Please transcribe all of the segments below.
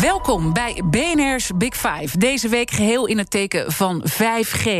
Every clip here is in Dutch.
Welkom bij BNR's Big Five. Deze week geheel in het teken van 5G.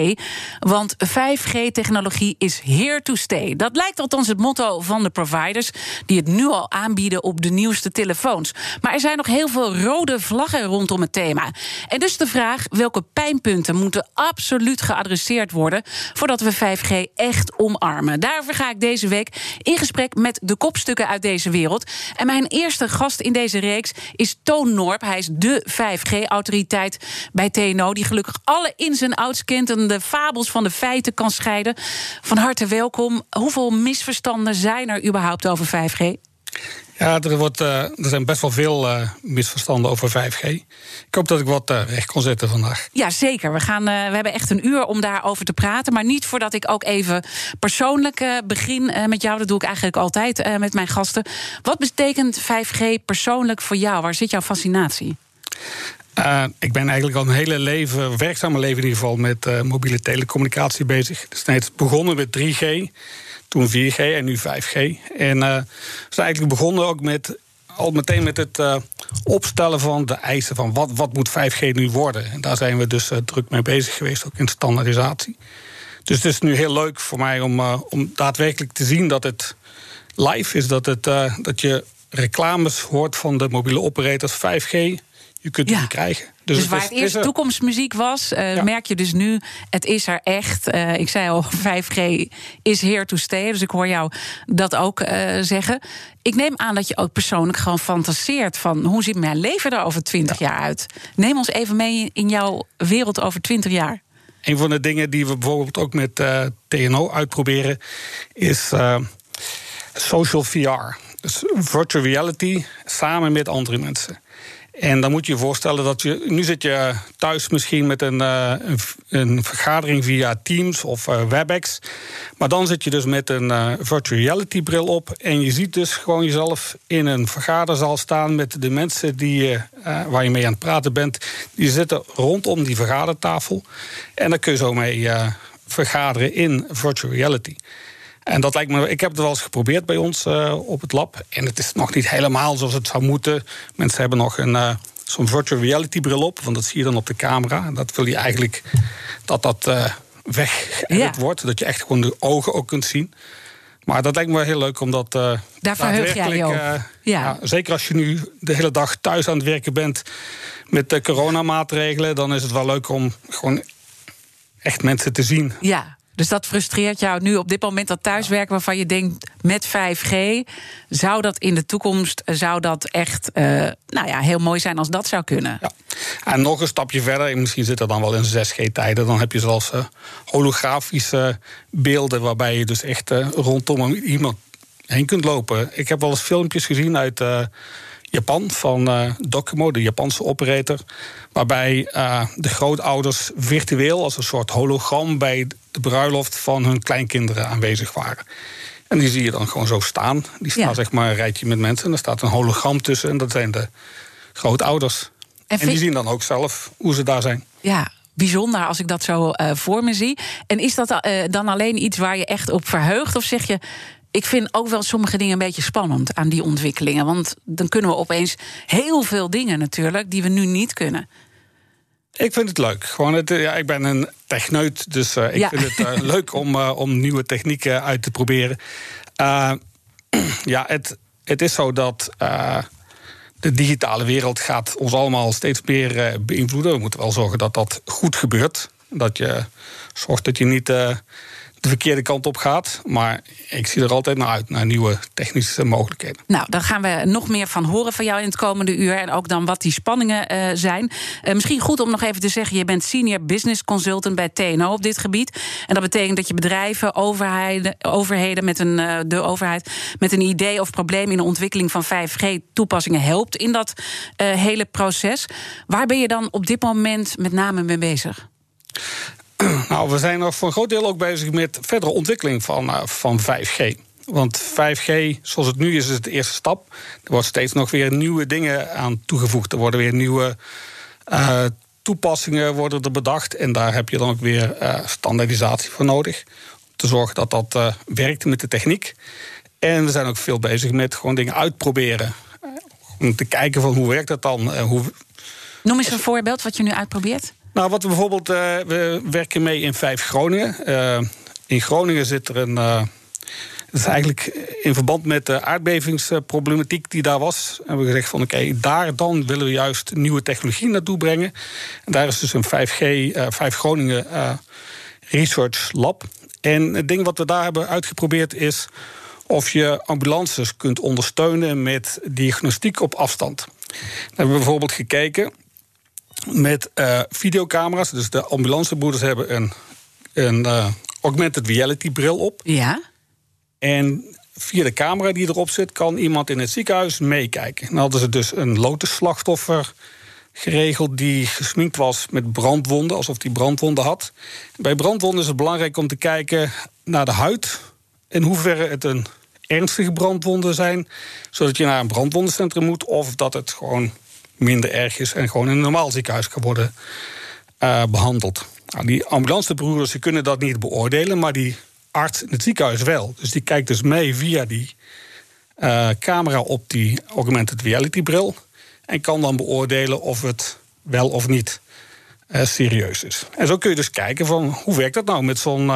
Want 5G-technologie is here to stay. Dat lijkt althans het motto van de providers... die het nu al aanbieden op de nieuwste telefoons. Maar er zijn nog heel veel rode vlaggen rondom het thema. En dus de vraag welke pijnpunten moeten absoluut geadresseerd worden... voordat we 5G echt omarmen. Daarover ga ik deze week in gesprek met de kopstukken uit deze wereld. En mijn eerste gast in deze reeks is Toon Noorp. Hij is de 5G-autoriteit bij TNO, die gelukkig alle ins en outs kent en de fabels van de feiten kan scheiden. Van harte welkom. Hoeveel misverstanden zijn er überhaupt over 5G? Ja, er, wordt, uh, er zijn best wel veel uh, misverstanden over 5G. Ik hoop dat ik wat uh, recht kon zetten vandaag. Ja, zeker. We, gaan, we hebben echt een uur om daarover te praten. Maar niet voordat ik ook even persoonlijk begin met jou. Dat doe ik eigenlijk altijd met mijn gasten. Wat betekent 5G persoonlijk voor jou? Waar zit jouw fascinatie? ik ben eigenlijk al een hele leven, werkzame leven in ieder geval, met mobiele telecommunicatie bezig. Dus het is begonnen met 3G toen 4G en nu 5G. En uh, we zijn eigenlijk begonnen ook met al meteen met het uh, opstellen van de eisen van wat, wat moet 5G nu worden. En daar zijn we dus uh, druk mee bezig geweest, ook in standaardisatie. Dus het is nu heel leuk voor mij om, om daadwerkelijk te zien dat het live is, dat, het, dat je reclames hoort van de mobiele operators 5G je kunt het niet krijgen. Dus, dus waar het, eerst toekomstmuziek was, uh, merk je dus nu, het is er echt. Uh, ik zei al, 5G is here to stay. Dus ik hoor jou dat ook uh, zeggen. Ik neem aan dat je ook persoonlijk gewoon fantaseert van hoe ziet mijn leven er over 20 jaar uit? Neem ons even mee in jouw wereld over 20 jaar. Een van de dingen die we bijvoorbeeld ook met TNO uitproberen is social VR. Dus virtual reality samen met andere mensen. En dan moet je je voorstellen dat je. Nu zit je thuis misschien met een, uh, een, vergadering via Teams of uh, WebEx. Maar dan zit je dus met een uh, virtual reality bril op. En je ziet dus gewoon jezelf in een vergaderzaal staan met de mensen die, waar je mee aan het praten bent. Die zitten rondom die vergadertafel. En dan kun je zo mee vergaderen in virtual reality. En dat lijkt me. Ik heb het wel eens geprobeerd bij ons uh, op het lab. En het is nog niet helemaal zoals het zou moeten. Mensen hebben nog een. Uh, Zo'n virtual reality bril op, want dat zie je dan op de camera. En dat wil je eigenlijk dat dat uh, weggeëdit wordt. Dat je echt gewoon de ogen ook kunt zien. Maar dat lijkt me wel heel leuk om dat. Uh, Daar verheug jij je ja. ja. Zeker als je nu de hele dag thuis aan het werken bent met de coronamaatregelen, dan is het wel leuk om gewoon echt mensen te zien. Ja, dus dat frustreert jou nu op dit moment dat thuiswerken waarvan je denkt met 5G zou dat in de toekomst zou dat echt uh, nou ja, heel mooi zijn als dat zou kunnen. Ja. En nog een stapje verder, misschien zit er dan wel in 6G-tijden, dan heb je zelfs uh, holografische beelden waarbij je dus echt rondom iemand heen kunt lopen. Ik heb wel eens filmpjes gezien uit Japan van uh, Docomo, de Japanse operator. Waarbij uh, de grootouders virtueel als een soort hologram bij de bruiloft van hun kleinkinderen aanwezig waren. En die zie je dan gewoon zo staan. Die staan zeg maar een rijtje met mensen. En er staat een hologram tussen. En dat zijn de grootouders. En, en die zien dan ook zelf hoe ze daar zijn. Ja, bijzonder als ik dat zo uh, voor me zie. En is dat uh, dan alleen iets waar je echt op verheugt? Of zeg je, ik vind ook wel sommige dingen een beetje spannend aan die ontwikkelingen. Want dan kunnen we opeens heel veel dingen natuurlijk die we nu niet kunnen. Ik vind het leuk. Gewoon het, ja, ik ben een techneut, dus uh, ik vind het uh, leuk om, uh, om nieuwe technieken uit te proberen. ja, het, het is zo dat de digitale wereld gaat ons allemaal steeds meer beïnvloeden. We moeten wel zorgen dat dat goed gebeurt. Dat je zorgt dat je niet de verkeerde kant op gaat. Maar ik zie er altijd naar uit, naar nieuwe technische mogelijkheden. Nou, daar gaan we nog meer van horen van jou in het komende uur. En ook dan wat die spanningen uh, zijn. Uh, misschien goed om nog even te zeggen: je bent senior business consultant bij TNO op dit gebied. En dat betekent dat je bedrijven, overheden, overheden met een, uh, de overheid met een idee of probleem in de ontwikkeling van 5G-toepassingen helpt in dat hele proces. Waar ben je dan op dit moment met name mee bezig? Nou, we zijn nog voor een groot deel ook bezig met verdere ontwikkeling van, uh, van 5G. Want 5G, zoals het nu is, is de eerste stap. Er wordt steeds nog weer nieuwe dingen aan toegevoegd. Er worden weer nieuwe uh, toepassingen worden er bedacht. En daar heb je dan ook weer uh, standaardisatie voor nodig. Om te zorgen dat dat werkt met de techniek. En we zijn ook veel bezig met gewoon dingen uitproberen. Om te kijken van hoe werkt dat dan. hoe... Noem eens een voorbeeld wat je nu uitprobeert. Nou, wat we bijvoorbeeld, uh, we werken mee in vijf Groningen. Uh, in Groningen zit er een. Uh, dat is eigenlijk in verband met de aardbevingsproblematiek die daar was. Hebben we gezegd van oké, daar dan willen we juist nieuwe technologie naartoe brengen. En daar is dus een 5G, 5 Groningen Research Lab. En het ding wat we daar hebben uitgeprobeerd is of je ambulances kunt ondersteunen met diagnostiek op afstand. Dan hebben we bijvoorbeeld gekeken met uh, videocamera's. Dus de ambulancebroeders hebben een, een uh, augmented reality bril op. Ja. En via de camera die erop zit, kan iemand in het ziekenhuis meekijken. Dan hadden ze dus een lotusslachtoffer geregeld die gesminkt was met brandwonden, alsof die brandwonden had. Bij brandwonden is het belangrijk om te kijken naar de huid. In hoeverre het een ernstige brandwonden zijn, zodat je naar een brandwondencentrum moet, of dat het gewoon minder erg is en gewoon in een normaal ziekenhuis kan worden uh, behandeld. Nou, die ambulancebroeders kunnen dat niet beoordelen, maar die arts in het ziekenhuis wel. Dus die kijkt dus mee via die uh, camera op die augmented reality bril en kan dan beoordelen of het wel of niet uh, serieus is. En zo kun je dus kijken van hoe werkt dat nou met zo'n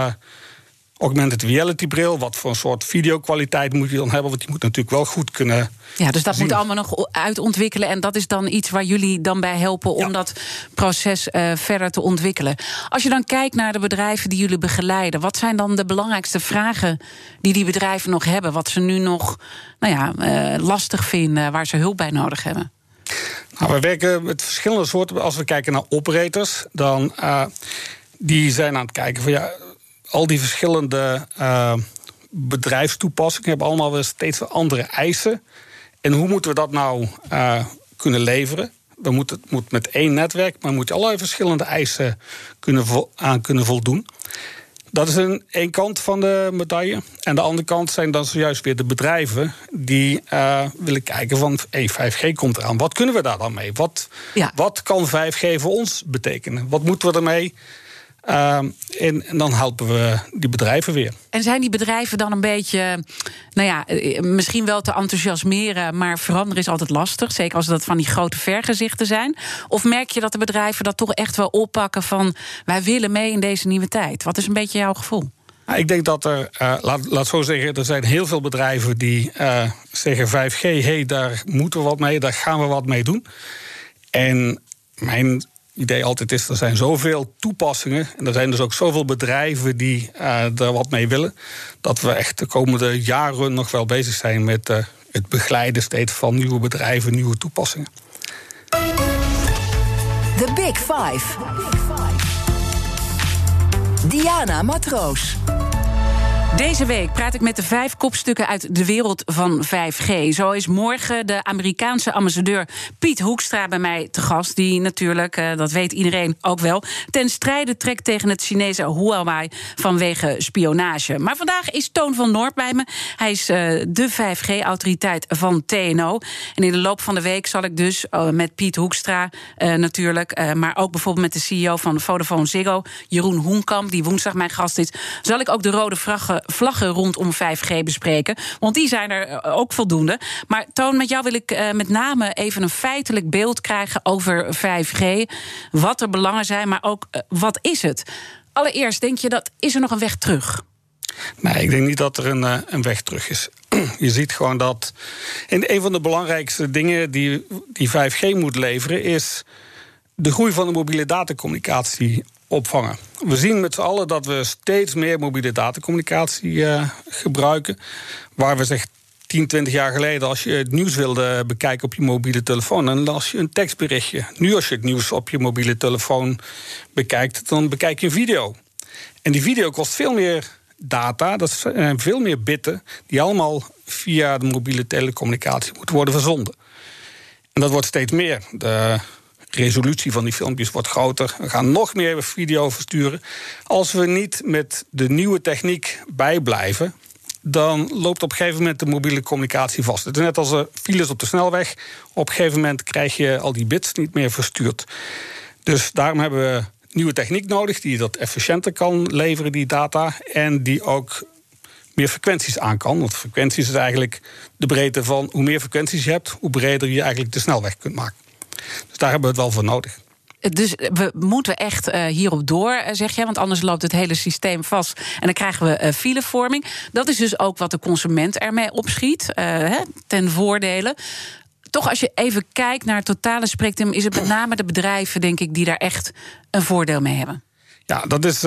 augmented reality bril. Wat voor een soort videokwaliteit moet je dan hebben? Want die moet natuurlijk wel goed kunnen. Ja, dus dat zien. moet allemaal nog uitontwikkelen. En dat is dan iets waar jullie dan bij helpen om ja. dat proces uh, verder te ontwikkelen. Als je dan kijkt naar de bedrijven die jullie begeleiden, wat zijn dan de belangrijkste vragen die die bedrijven nog hebben? Wat ze nu nog nou ja, uh, lastig vinden, waar ze hulp bij nodig hebben? Nou, we werken met verschillende soorten. Als we kijken naar operators, dan uh, die zijn aan het kijken van ja al die verschillende uh, bedrijfstoepassingen hebben allemaal weer steeds andere eisen. En hoe moeten we dat nou uh, kunnen leveren? We moeten, het moet met één netwerk, maar moet je allerlei verschillende eisen kunnen vo, aan kunnen voldoen. Dat is een één kant van de medaille. En de andere kant zijn dan zojuist weer de bedrijven die uh, willen kijken van hey, 5G komt eraan. Wat kunnen we daar dan mee? Wat, ja. wat kan 5G voor ons betekenen? Wat moeten we ermee? Uh, en, en, dan helpen we die bedrijven weer. En zijn die bedrijven dan een beetje, nou ja, misschien wel te enthousiasmeren, maar veranderen is altijd lastig. Zeker als dat van die grote vergezichten zijn. Of merk je dat de bedrijven dat toch echt wel oppakken van wij willen mee in deze nieuwe tijd? Wat is een beetje jouw gevoel? Ik denk dat er, uh, laat, laat zo zeggen, er zijn heel veel bedrijven die uh, zeggen 5G, hé, hey, daar moeten we wat mee, daar gaan we wat mee doen. En mijn idee altijd is, er zijn zoveel toepassingen... en er zijn dus ook zoveel bedrijven die uh, er wat mee willen... dat we echt de komende jaren nog wel bezig zijn met uh, het begeleiden steeds van nieuwe bedrijven, nieuwe toepassingen. The Big Five. Diana Matroos. Deze week praat ik met de vijf kopstukken uit de wereld van 5G. Zo is morgen de Amerikaanse ambassadeur Piet Hoekstra bij mij te gast. Die natuurlijk, uh, dat weet iedereen ook wel, ten strijde trekt tegen het Chinese Huawei vanwege spionage. Maar vandaag is Toon van Noord bij me. Hij is uh, de 5G-autoriteit van TNO. En in de loop van de week zal ik dus uh, met Piet Hoekstra natuurlijk, maar ook bijvoorbeeld met de CEO van Vodafone Ziggo, Jeroen Hoenkamp, die woensdag mijn gast is, zal ik ook de rode vragen vlaggen rondom 5G bespreken. Want die zijn er ook voldoende. Maar Toon, met jou wil ik uh, met name even een feitelijk beeld krijgen over 5G. Wat de belangen zijn, maar ook uh, wat is het? Allereerst, denk je dat is er nog een weg terug? Nee, ik denk niet dat er een, een weg terug is. Je ziet gewoon dat. En een van de belangrijkste dingen die, die 5G moet leveren is de groei van de mobiele datacommunicatie opvangen. We zien met z'n allen dat we steeds meer mobiele datacommunicatie eh, gebruiken. Waar we zeg 10, 20 jaar geleden, als je het nieuws wilde bekijken op je mobiele telefoon, dan las je een tekstberichtje. Nu, als je het nieuws op je mobiele telefoon bekijkt, dan bekijk je een video. En die video kost veel meer data, dat zijn veel meer bitten, die allemaal via de mobiele telecommunicatie moeten worden verzonden. En dat wordt steeds meer. De resolutie van die filmpjes wordt groter. We gaan nog meer video versturen. Als we niet met de nieuwe techniek bijblijven, dan loopt op een gegeven moment de mobiele communicatie vast. Het is net als files op de snelweg. Op een gegeven moment krijg je al die bits niet meer verstuurd. Dus daarom hebben we nieuwe techniek nodig die dat efficiënter kan leveren, die data. En die ook meer frequenties aan kan. Want frequenties is eigenlijk de breedte van hoe meer frequenties je hebt, hoe breder je eigenlijk de snelweg kunt maken. Dus daar hebben we het wel voor nodig. Dus we moeten echt uh, hierop door, eh, zeg je, want anders loopt het hele systeem vast en dan krijgen we uh, filevorming. Dat is dus ook wat de consument ermee opschiet, ten voordele. Toch, als je even kijkt naar het totale spectrum, is het met name de bedrijven, denk ik, die daar echt een voordeel mee hebben. Ja, dat is.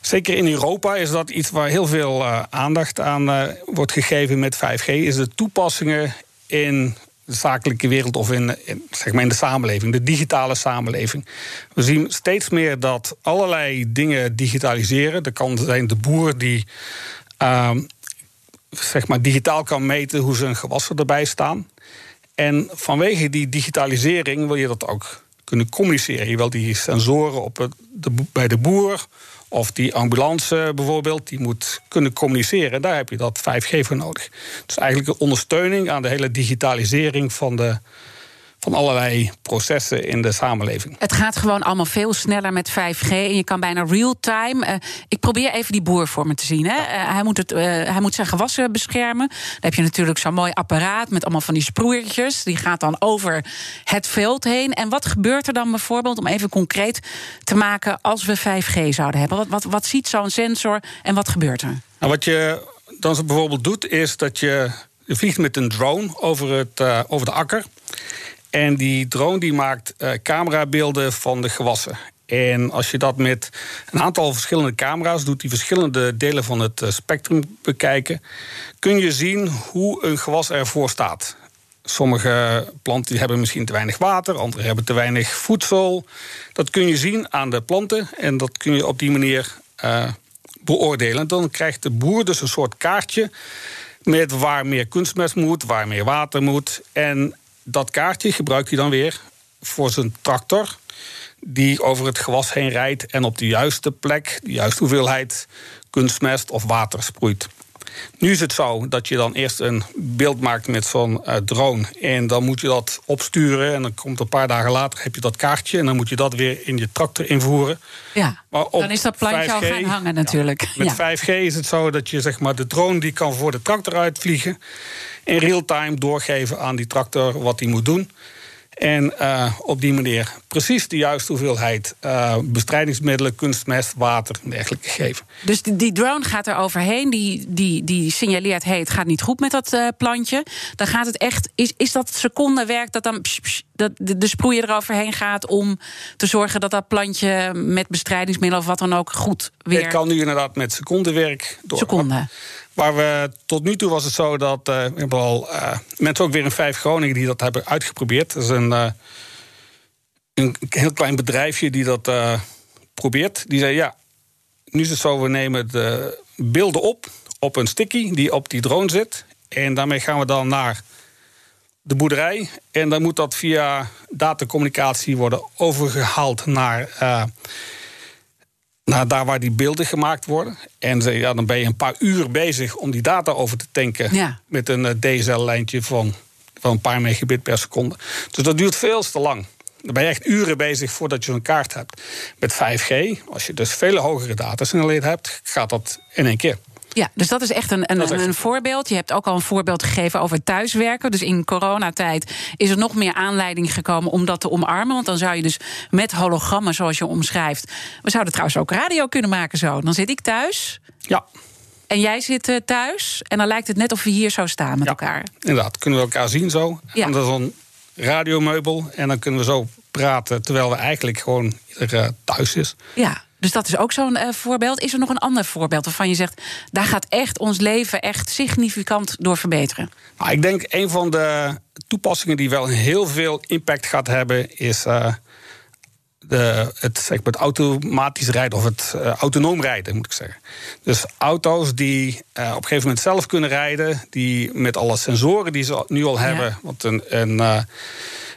Zeker in Europa is dat iets waar heel veel aandacht aan wordt gegeven met 5G. Is de toepassingen in de zakelijke wereld of in, zeg maar in de samenleving, de digitale samenleving. We zien steeds meer dat allerlei dingen digitaliseren. Dat kan zijn de boer die uh, zeg maar digitaal kan meten hoe zijn gewassen erbij staan. En vanwege die digitalisering wil je dat ook kunnen communiceren. Je wil die sensoren op de, bij de boer of die ambulance bijvoorbeeld, die moet kunnen communiceren. Daar heb je dat 5G voor nodig. Dus eigenlijk een ondersteuning aan de hele digitalisering van de van allerlei processen in de samenleving. Het gaat gewoon allemaal veel sneller met 5G. En je kan bijna real-time. Uh, ik probeer even die boer voor me te zien. Hè. Uh, hij, moet het, uh, hij moet zijn gewassen beschermen. Dan heb je natuurlijk zo'n mooi apparaat met allemaal van die sproeiertjes. Die gaat dan over het veld heen. En wat gebeurt er dan bijvoorbeeld, om even concreet te maken, als we 5G zouden hebben? Wat, wat, wat ziet zo'n sensor en wat gebeurt er? Nou, wat je dan bijvoorbeeld doet, is dat je, je vliegt met een drone over, het, over de akker. En die drone die maakt uh, camerabeelden van de gewassen. En als je dat met een aantal verschillende camera's doet, die verschillende delen van het eh, spectrum bekijken, kun je zien hoe een gewas ervoor staat. Sommige planten hebben misschien te weinig water, andere hebben te weinig voedsel. Dat kun je zien aan de planten en dat kun je op die manier uh, beoordelen. Dan krijgt de boer dus een soort kaartje met waar meer kunstmest moet, waar meer water moet. En dat kaartje gebruikt hij dan weer voor zijn tractor. Die over het gewas heen rijdt en op de juiste plek, de juiste hoeveelheid kunstmest of water sproeit. Nu is het zo dat je dan eerst een beeld maakt met zo'n uh, drone. En dan moet je dat opsturen. En dan komt een paar dagen later heb je dat kaartje. En dan moet je dat weer in je tractor invoeren. Ja, dan is dat plantje 5G, al gaan hangen natuurlijk. Ja, met 5G is het zo dat je zeg maar, de drone die kan voor de tractor uitvliegen in real time doorgeven aan die tractor wat hij moet doen. En uh, op die manier precies de juiste hoeveelheid uh, bestrijdingsmiddelen, kunstmest, water en dergelijke geven. Dus die, die, drone gaat er overheen, die, die, die signaleert: hey, het gaat niet goed met dat uh, plantje. Dan gaat het echt. Is, is dat secondenwerk dat dan dat de, de sproeier eroverheen gaat om te zorgen dat dat plantje met bestrijdingsmiddelen of wat dan ook goed weer. Het kan nu inderdaad met secondenwerk door. Seconden. Maar we, tot nu toe was het zo dat uh, we al mensen ook weer in Vijf Groningen die dat hebben uitgeprobeerd. Dat is een, uh, een heel klein bedrijfje die dat probeert. Die zei: Ja, nu is het zo, we nemen de beelden op op een sticky die op die drone zit. En daarmee gaan we dan naar de boerderij. En dan moet dat via datacommunicatie worden overgehaald naar naar daar waar die beelden gemaakt worden. En ja, dan ben je een paar uur bezig om die data over te tanken. Met een eh, DSL-lijntje van, van een paar megabit per seconde. Dus dat duurt veel te lang. Dan ben je echt uren bezig voordat je een kaart hebt. Met 5G, als je dus veel hogere datasnelheid hebt, gaat dat in één keer. Ja, dus dat is echt een, een, een, voorbeeld. Je hebt ook al een voorbeeld gegeven over thuiswerken. Dus in coronatijd is er nog meer aanleiding gekomen om dat te omarmen. Want dan zou je dus met hologrammen, zoals je omschrijft. We zouden trouwens ook radio kunnen maken zo. Dan zit ik thuis. Ja. En jij zit uh, thuis. En dan lijkt het net of we hier zo staan met ja, elkaar. Inderdaad, kunnen we elkaar zien zo. Ja. En dan radiomeubel. En dan kunnen we zo praten terwijl we eigenlijk gewoon ieder thuis is. Ja, dus dat is ook zo'n uh, voorbeeld. Is er nog een ander voorbeeld waarvan je zegt... daar gaat echt ons leven echt significant door verbeteren? Nou, ik denk een van de toepassingen die wel heel veel impact gaat hebben... is uh, de, het, zeg maar, het automatisch rijden of het uh, autonoom rijden, moet ik zeggen. Dus auto's die op een gegeven moment zelf kunnen rijden... die met alle sensoren die ze nu al hebben... Ja. want een, een,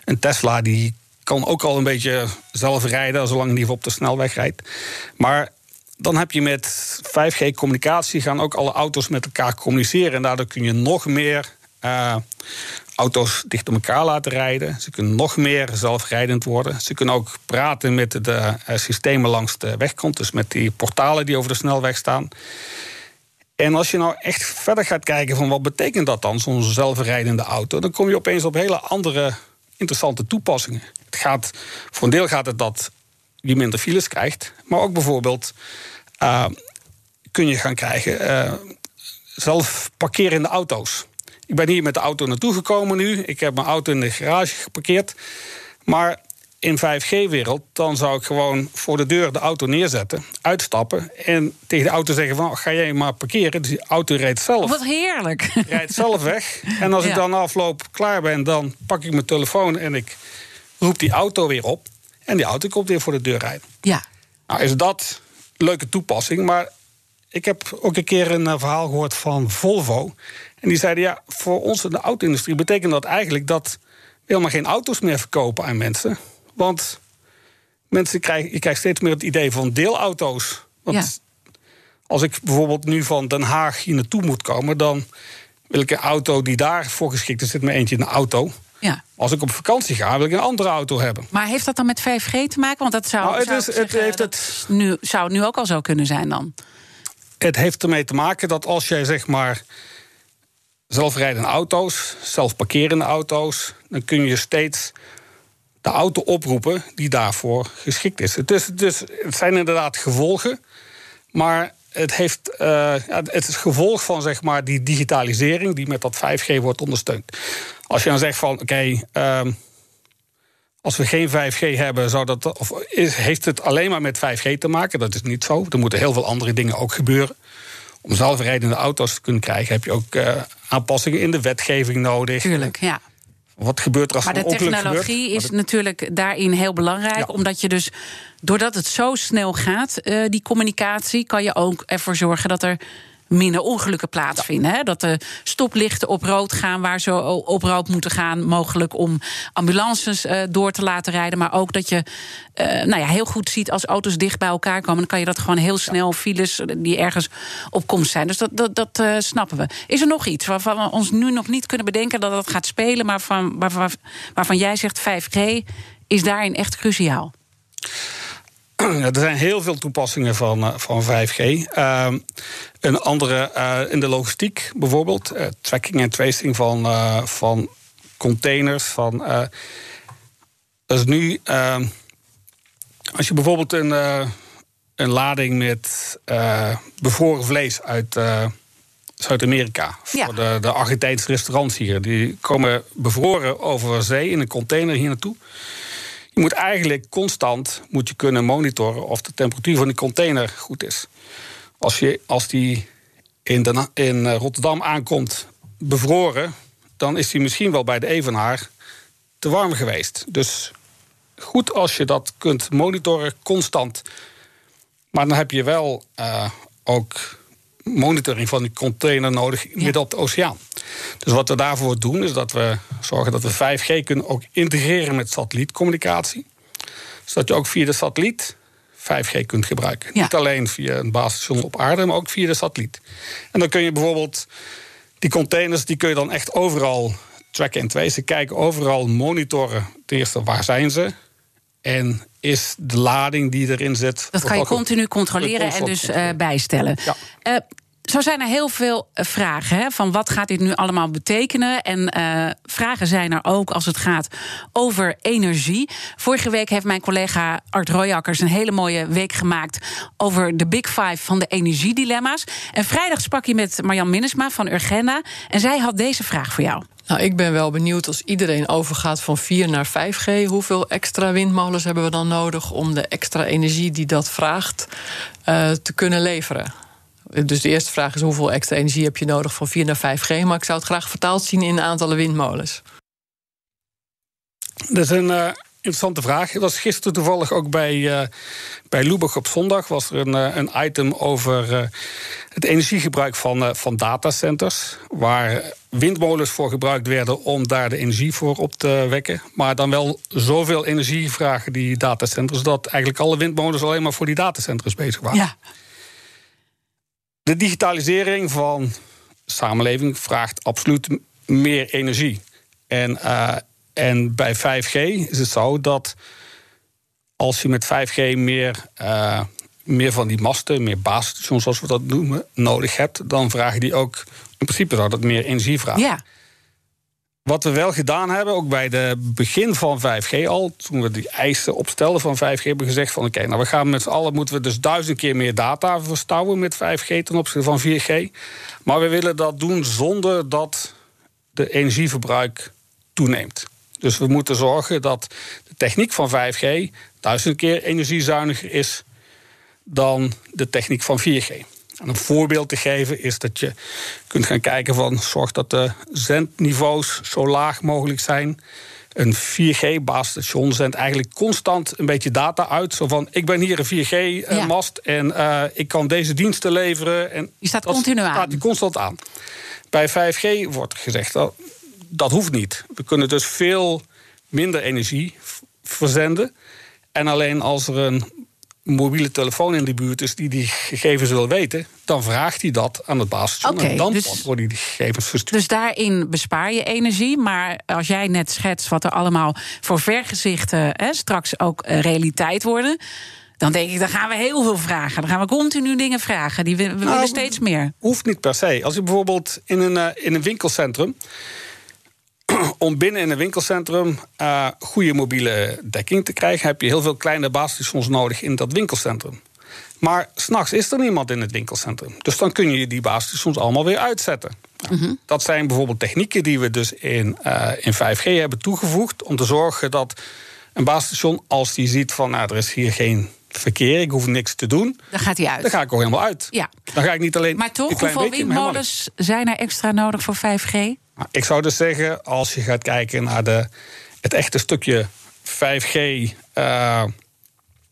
een Tesla die kan ook al een beetje zelf rijden, zolang die op de snelweg rijdt. Maar dan heb je met 5G-communicatie gaan ook alle auto's met elkaar communiceren. En daardoor kun je nog meer uh, auto's dicht op elkaar laten rijden. Ze kunnen nog meer zelfrijdend worden. Ze kunnen ook praten met de uh, systemen langs de wegkant, dus met die portalen die over de snelweg staan. En als je nou echt verder gaat kijken van wat betekent dat dan, zo'n zelfrijdende auto, dan kom je opeens op hele andere interessante toepassingen. Het gaat, voor een deel gaat het dat je minder files krijgt. Maar ook bijvoorbeeld uh, kun je gaan krijgen uh, zelf parkerende auto's. Ik ben hier met de auto naartoe gekomen nu. Ik heb mijn auto in de garage geparkeerd. Maar in 5G-wereld, dan zou ik gewoon voor de deur de auto neerzetten, uitstappen en tegen de auto zeggen van ga jij maar parkeren. Dus die auto rijdt zelf. Wat heerlijk. Rijdt zelf weg. En als ik dan afloop klaar ben, dan pak ik mijn telefoon en ik roep die auto weer op. En die auto komt weer voor de deur rijden. Ja. Nou is dat een leuke toepassing, maar ik heb ook een keer een eh, verhaal gehoord van Volvo. En die zeiden ja, voor ons in de auto-industrie betekent dat eigenlijk dat we helemaal geen auto's meer verkopen aan mensen. Want mensen krijgen, je krijgt steeds meer het idee van deelauto's. Want Ja. als ik bijvoorbeeld nu van Den Haag hier naartoe moet komen, dan wil ik een auto die daarvoor geschikt is. Zit maar eentje in de auto. Ja. Als ik op vakantie ga, wil ik een andere auto hebben. Maar heeft dat dan met 5G te maken? Want dat zou, Nou, het zou is- het heeft het- nu, zou het nu ook al zo kunnen zijn dan. Het heeft ermee te maken dat als jij zeg maar zelfrijdende auto's, zelfparkerende auto's, dan kun je steeds de auto oproepen die daarvoor geschikt is. Is, dus, het zijn inderdaad gevolgen, maar het, heeft, eh, het is gevolg van zeg maar, die digitalisering die met dat 5G wordt ondersteund. Als je dan zegt van oké, ehm, als we geen 5G hebben, zou dat, of heeft het alleen maar met 5G te maken? Dat is niet zo. Er moeten heel veel andere dingen ook gebeuren. Om zelfrijdende auto's te kunnen krijgen, heb je ook eh, aanpassingen in de wetgeving nodig. Tuurlijk, ja. Wat gebeurt er als Maar er de een ongeluk technologie gebeurt? is natuurlijk daarin heel belangrijk. Ja. Omdat je dus, doordat het zo snel gaat, eh, die communicatie, kan je ook ervoor zorgen dat er minder ongelukken plaatsvinden. Hè? Dat de stoplichten op rood gaan waar ze op rood moeten gaan. Mogelijk om ambulances eh, door te laten rijden. Maar ook dat je eh, nou ja, heel goed ziet als auto's dicht bij elkaar komen. Dan kan je dat gewoon heel snel, files die ergens op komst zijn. Dus dat, dat, dat eh, snappen we. Is er nog iets waarvan we ons nu nog niet kunnen bedenken dat dat gaat spelen. Maar van, waarvan, waarvan jij zegt 5G is daarin echt cruciaal? Er zijn heel veel toepassingen van, eh, van 5G. Ehm, een andere eh, in de logistiek bijvoorbeeld. eh, tracking en tracing van, van containers. Van, is nu. ehm, als je bijvoorbeeld een, een lading met bevroren vlees uit. Zuid-Amerika. Ja. Voor de, de Argentijnse restaurants hier. Die komen bevroren over zee in een container hier naartoe. Je moet eigenlijk constant moet je kunnen monitoren of de temperatuur van die container goed is. Als, je, als die in, in eh, Rotterdam aankomt bevroren, dan is die misschien wel bij de Evenaar te warm geweest. Dus goed als je dat kunt monitoren constant. Maar dan heb je wel eh, ook monitoring van die container nodig midden op de oceaan. Dus wat we daarvoor doen, is dat we zorgen dat we 5G kunnen ook integreren met satellietcommunicatie. Zodat je ook via de satelliet 5G kunt gebruiken. Ja. Niet alleen via een basisstation op aarde, maar ook via de satelliet. En dan kun je bijvoorbeeld die containers, die kun je dan echt overal tracken en tracen. Kijken, overal monitoren. Ten eerste, waar zijn ze? En is de lading die erin zit... Dat kan je continu controleren en dus eh, bijstellen. Ja. Eh, zo zijn er heel veel eh, vragen. Hè, van wat gaat dit nu allemaal betekenen? En uh, vragen zijn er ook als het gaat over energie. Vorige week heeft mijn collega Art Royakkers een hele mooie week gemaakt over de Big Five van de energiedilemma's. En vrijdag sprak je met Marjan Minnesma van Urgenda. En zij had deze vraag voor jou. Nou, ik ben wel benieuwd als iedereen overgaat van 4 naar 5G. Hoeveel extra windmolens hebben we dan nodig om de extra energie die dat vraagt uh, te kunnen leveren? Dus de eerste vraag is hoeveel extra energie heb je nodig van 4 naar 5G? Maar ik zou het graag vertaald zien in aantallen windmolens. Dat is een uh, interessante vraag. Dat was gisteren toevallig ook bij, uh, bij Lubach op zondag. Was er een, uh, een item over het energiegebruik van, van datacenters. Waar windmolens voor gebruikt werden om daar de energie voor op te wekken. Maar dan wel zoveel energie vragen die datacenters. dat eigenlijk alle windmolens alleen maar voor die datacenters bezig waren. Ja. De digitalisering van samenleving vraagt absoluut meer energie. En, uh, en bij 5G is het zo dat als je met 5G meer, uh, meer van die masten, meer basisstations zoals we dat noemen, nodig hebt, dan vragen die ook, in principe zou dat meer energie vragen. Ja. Wat we wel gedaan hebben, ook bij de begin van 5G al, toen we die eisen opstelden van 5G, hebben we gezegd van oké, nou we gaan met z'n allen moeten we dus duizend keer meer data verstouwen met 5G ten opzichte van 4G. Maar we willen dat doen zonder dat de energieverbruik toeneemt. Dus we moeten zorgen dat de techniek van 5G duizend keer energiezuiniger is dan de techniek van 4G. En een voorbeeld te geven is dat je kunt gaan kijken van zorg dat de zendniveaus zo laag mogelijk zijn. Een 4G-basisstation zendt eigenlijk constant een beetje data uit. Zo van, ik ben hier een 4G-mast ja. en uh, ik kan deze diensten leveren. En die staat continu aan. staat die constant aan. Bij 5G wordt gezegd, dat, dat hoeft niet. We kunnen dus veel minder energie verzenden. En alleen als er een mobiele telefoon in de buurt is die die gegevens wil weten, dan vraagt hij dat aan het basisstation okay, en dan dus, worden die gegevens verstuurd. Dus daarin bespaar je energie, maar als jij net schetst wat er allemaal voor vergezichten hè, straks ook uh, realiteit worden. Dan denk ik, dan gaan we heel veel vragen. Dan gaan we continu dingen vragen. Die we, we nou, willen steeds meer. Hoeft niet per se. Als je bijvoorbeeld in een, uh, in een winkelcentrum om binnen in een winkelcentrum uh, goede mobiele dekking te krijgen, heb je heel veel kleine basisstations nodig in dat winkelcentrum. Maar s'nachts is er niemand in het winkelcentrum. Dus dan kun je die basisstations allemaal weer uitzetten. Nou, mm -hmm. Dat zijn bijvoorbeeld technieken die we dus in, uh, in 5G hebben toegevoegd. om te zorgen dat een basisstation, als die ziet van nou, er is hier geen verkeer, ik hoef niks te doen. Dan gaat hij uit. Dan ga ik ook helemaal uit. Ja. Dan ga ik niet alleen. Maar toch, hoeveel windmolens zijn er extra nodig voor 5G? Nou, ik zou dus zeggen, als je gaat kijken naar de, het echte stukje 5G uh,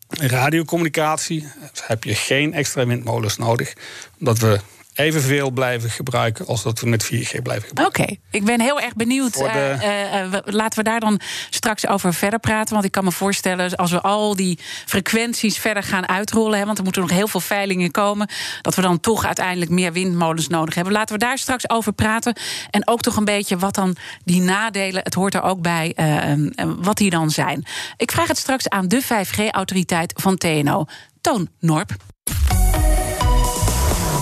radiocommunicatie, heb je geen extra windmolens nodig. Omdat we evenveel blijven gebruiken als dat we met 4G blijven gebruiken. Oké, okay. ik ben heel erg benieuwd. De... Uh, uh, laten we daar dan straks over verder praten. Want ik kan me voorstellen, als we al die frequenties verder gaan uitrollen, hè, want er moeten nog heel veel veilingen komen, dat we dan toch uiteindelijk meer windmolens nodig hebben. Laten we daar straks over praten. En ook toch een beetje wat dan die nadelen, het hoort er ook bij, uh, wat die dan zijn. Ik vraag het straks aan de 5G-autoriteit van TNO, Toon Norp.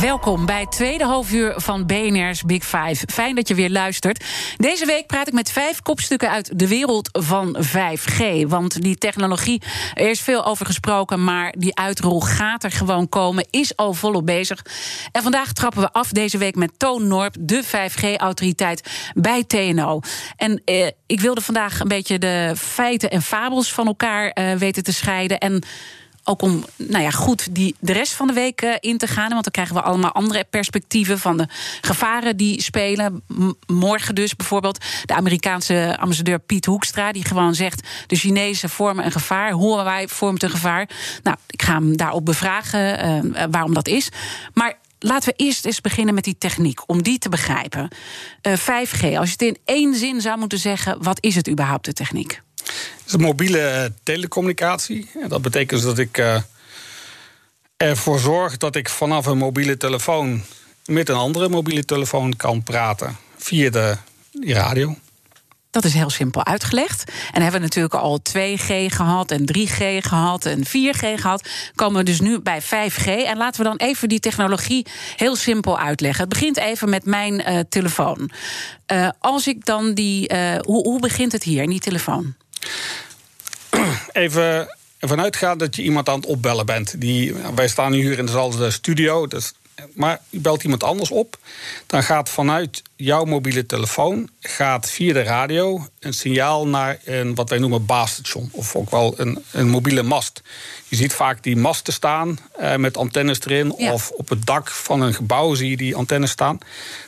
Welkom bij het tweede halfuur van BNR's Big Five. Fijn dat je weer luistert. Deze week praat ik met vijf kopstukken uit de wereld van 5G. Want die technologie, er is veel over gesproken... maar die uitrol gaat er gewoon komen, is al volop bezig. En vandaag trappen we af deze week met Toon Norp... de 5G-autoriteit bij TNO. En eh, ik wilde vandaag een beetje de feiten en fabels van elkaar eh, weten te scheiden... en ook om nou ja, goed die, de rest van de week uh, in te gaan. Want dan krijgen we allemaal andere perspectieven van de gevaren die spelen. Morgen dus bijvoorbeeld de Amerikaanse ambassadeur Piet Hoekstra... die gewoon zegt, de Chinezen vormen een gevaar. Huawei vormt een gevaar. Nou, ik ga hem daarop bevragen uh, waarom dat is. Maar laten we eerst eens beginnen met die techniek, om die te begrijpen. Uh, 5G, als je het in één zin zou moeten zeggen... wat is het überhaupt, de techniek? Het is mobiele telecommunicatie. Dat betekent dat ik uh, ervoor zorg dat ik vanaf een mobiele telefoon met een andere mobiele telefoon kan praten via de radio. Dat is heel simpel uitgelegd. En hebben we natuurlijk al 2G gehad en 3G gehad en 4G gehad. Komen we dus nu bij 5G. En laten we dan even die technologie heel simpel uitleggen. Het begint even met mijn uh, telefoon. Uh, als ik dan die. Uh, hoe, hoe begint het hier in die telefoon? Even vanuitgaan dat je iemand aan het opbellen bent. Die, wij staan hier in dezelfde studio. Dus maar je belt iemand anders op, dan gaat vanuit jouw mobiele telefoon gaat via de radio een signaal naar een wat wij noemen baasstation. Of ook wel een, een mobiele mast. Je ziet vaak die masten staan eh, met antennes erin. Of op het dak van een gebouw zie je die antennes staan.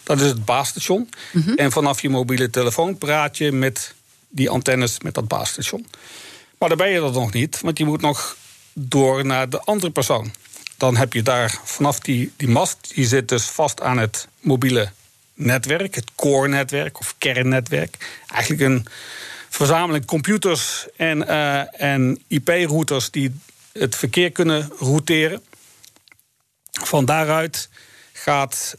Dat is het baasstation. Mhm. En vanaf je mobiele telefoon praat je met die antennes met dat baasstation. Maar dan ben je dat nog niet, want je moet nog door naar de andere persoon dan heb je daar vanaf die, die mast, die zit dus vast aan het mobiele netwerk, het core-netwerk of kernnetwerk. Eigenlijk een verzameling computers en, uh, en IP-routers die het verkeer kunnen routeren. Van daaruit gaat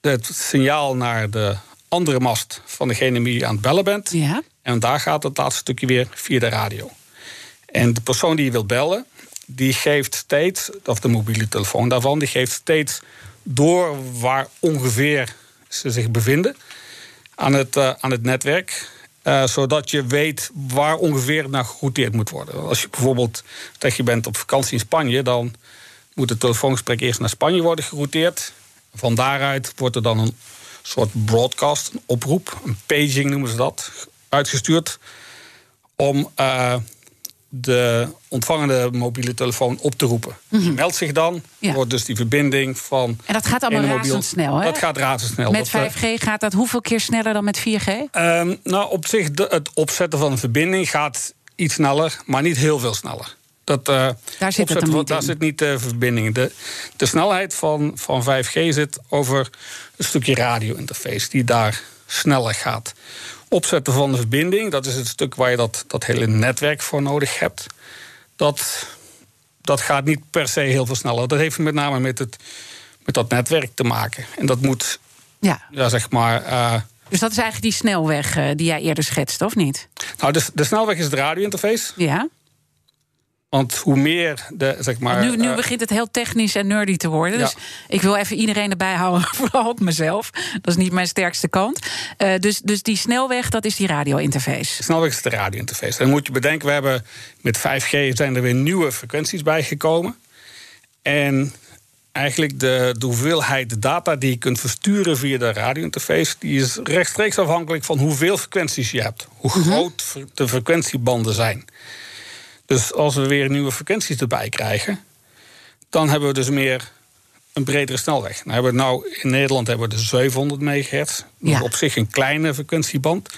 het signaal naar de andere mast van degene die je aan het bellen bent. Ja. En daar gaat het laatste stukje weer via de radio. En de persoon die je wilt bellen, die geeft steeds, of de mobiele telefoon daarvan, die geeft steeds door waar ongeveer ze zich bevinden aan het, uh, aan het netwerk. Uh, zodat je weet waar ongeveer naar gerouteerd moet worden. Als je bijvoorbeeld dat je bent op vakantie in Spanje, dan moet het telefoongesprek eerst naar Spanje worden gerouteerd. Van daaruit wordt er dan een soort broadcast, een oproep, een paging noemen ze dat, uitgestuurd. Om uh, de ontvangende mobiele telefoon op te roepen. Mm Die meldt zich dan, wordt dus die verbinding van. En dat gaat allemaal razendsnel, hè? Dat gaat razendsnel. Met 5G eh, gaat dat hoeveel keer sneller dan met 4G? Ehm, nou, op zich, het opzetten van een verbinding gaat iets sneller, maar niet heel veel sneller. Dat, uh, daar zit, het niet daar zit niet de verbinding. De, de snelheid van, van 5G zit over een stukje radio-interface die daar sneller gaat opzetten van de verbinding, dat is het stuk waar je dat, dat hele netwerk voor nodig hebt. Dat, dat gaat niet per se heel veel sneller. Dat heeft met name met, het, met dat netwerk te maken. En dat moet, ja, ja zeg maar. Uh, dus dat is eigenlijk die snelweg uh, die jij eerder schetste, of niet? Nou, de, de snelweg is de radio-interface. Ja. Want hoe meer de, zeg maar. Nu, nu uh, begint het heel technisch en nerdy te worden. Ja. Dus ik wil even iedereen erbij houden, vooral ook mezelf. Dat is niet mijn sterkste kant. Uh, dus, dus die snelweg, dat is die radio-interface. Snelweg is de radio-interface. Dan moet je bedenken, we hebben met 5G zijn er weer nieuwe frequenties bijgekomen. En eigenlijk de, de hoeveelheid data die je kunt versturen via de radio-interface, die is rechtstreeks afhankelijk van hoeveel frequenties je hebt. Hoe -hmm. groot de frequentiebanden zijn. Dus als we weer nieuwe frequenties erbij krijgen, dan hebben we dus meer een bredere snelweg. Dan hebben we nou in Nederland hebben we de 700 megahertz. Ja. Op zich een kleine frequentieband.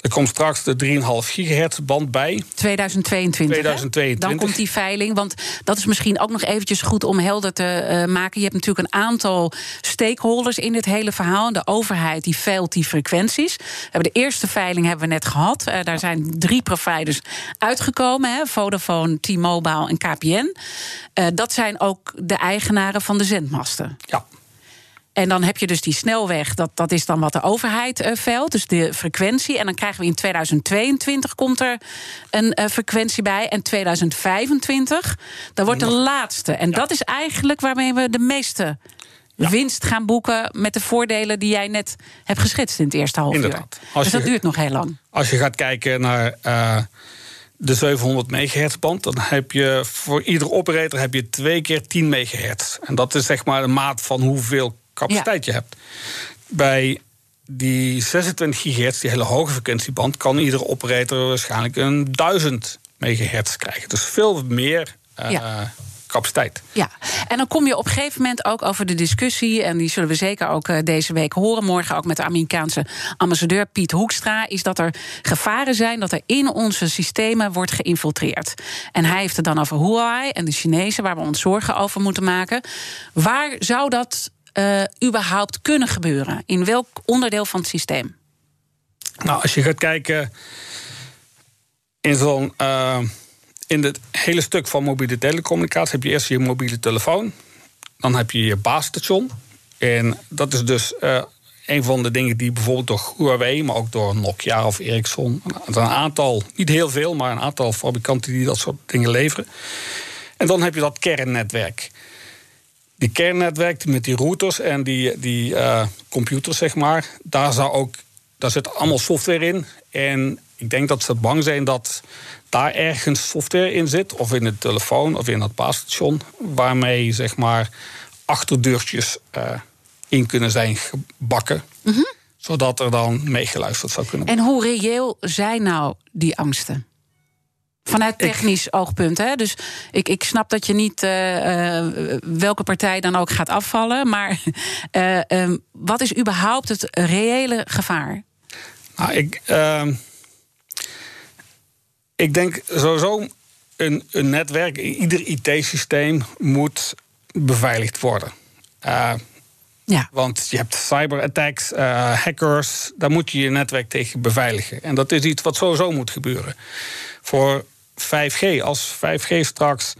Er komt straks de 3,5 gigahertz band bij. 2022. 2022. Dan komt die veiling. Want dat is misschien ook nog eventjes goed om helder te uh, maken. Je hebt natuurlijk een aantal stakeholders in dit hele verhaal. De overheid die veilt die frequenties. We hebben de eerste veiling hebben we net gehad. Uh, daar zijn drie providers uitgekomen. Hè, Vodafone, T-Mobile en KPN. Uh, dat zijn ook de eigenaren van de zendmasten. Ja. En dan heb je dus die snelweg, dat, dat is dan wat de overheid uh, veilt, dus de frequentie. En dan krijgen we in 2022 komt er een uh, frequentie bij. En 2025, dan wordt de laatste. En dat is eigenlijk waarmee we de meeste ja. winst gaan boeken met de voordelen die jij net hebt geschetst in het eerste half Inderdaad. uur. Dus dat duurt nog heel lang. Als je gaat kijken naar uh, de 700 megahertz band, dan heb je voor iedere operator heb je twee keer 10 megahertz. En dat is zeg maar de maat van hoeveel capaciteit ja. je hebt. Bij die 26 gigahertz, die hele hoge frequentieband, kan iedere operator waarschijnlijk een 1000 megahertz krijgen. Dus veel meer. Uh, ja capaciteit. Ja, en dan kom je op een gegeven moment ook over de discussie, en die zullen we zeker ook uh, deze week horen, morgen ook met de Amerikaanse ambassadeur Piet Hoekstra, is dat er gevaren zijn dat er in onze systemen wordt geïnfiltreerd. En hij heeft het dan over Huawei en de Chinezen, waar we ons zorgen over moeten maken. Waar zou dat uh, überhaupt kunnen gebeuren? In welk onderdeel van het systeem? Nou, als je gaat kijken in zo'n. Uh, in het hele stuk van mobiele telecommunicatie heb je eerst je mobiele telefoon. Dan heb je je baasstation. En dat is dus uh, een van de dingen die bijvoorbeeld door Huawei, maar ook door Nokia of Ericsson, een aantal, niet heel veel, maar een aantal fabrikanten die dat soort dingen leveren. En dan heb je dat kernnetwerk. Die kernnetwerk met die routers en die, die uh, computers, zeg maar, daar, zou ook, daar zit allemaal software in. En ik denk dat ze bang zijn dat daar ergens software in zit, of in de telefoon of in het baasstation, waarmee zeg maar achterdeurtjes uh, in kunnen zijn gebakken. Mhm. Zodat er dan meegeluisterd zou kunnen worden. En hoe reëel zijn nou die angsten? Vanuit technisch oogpunt. Hè? Dus ik, ik snap dat je niet uh, welke partij dan ook gaat afvallen. Maar uh, wat is überhaupt het reële gevaar? Nou, ik, ehm, ik denk sowieso een, een netwerk, ieder IT-systeem moet beveiligd worden. Ja. Want je hebt cyberattacks, hackers, daar moet je je netwerk tegen beveiligen. En dat is iets wat sowieso moet gebeuren. Voor 5G, als 5G straks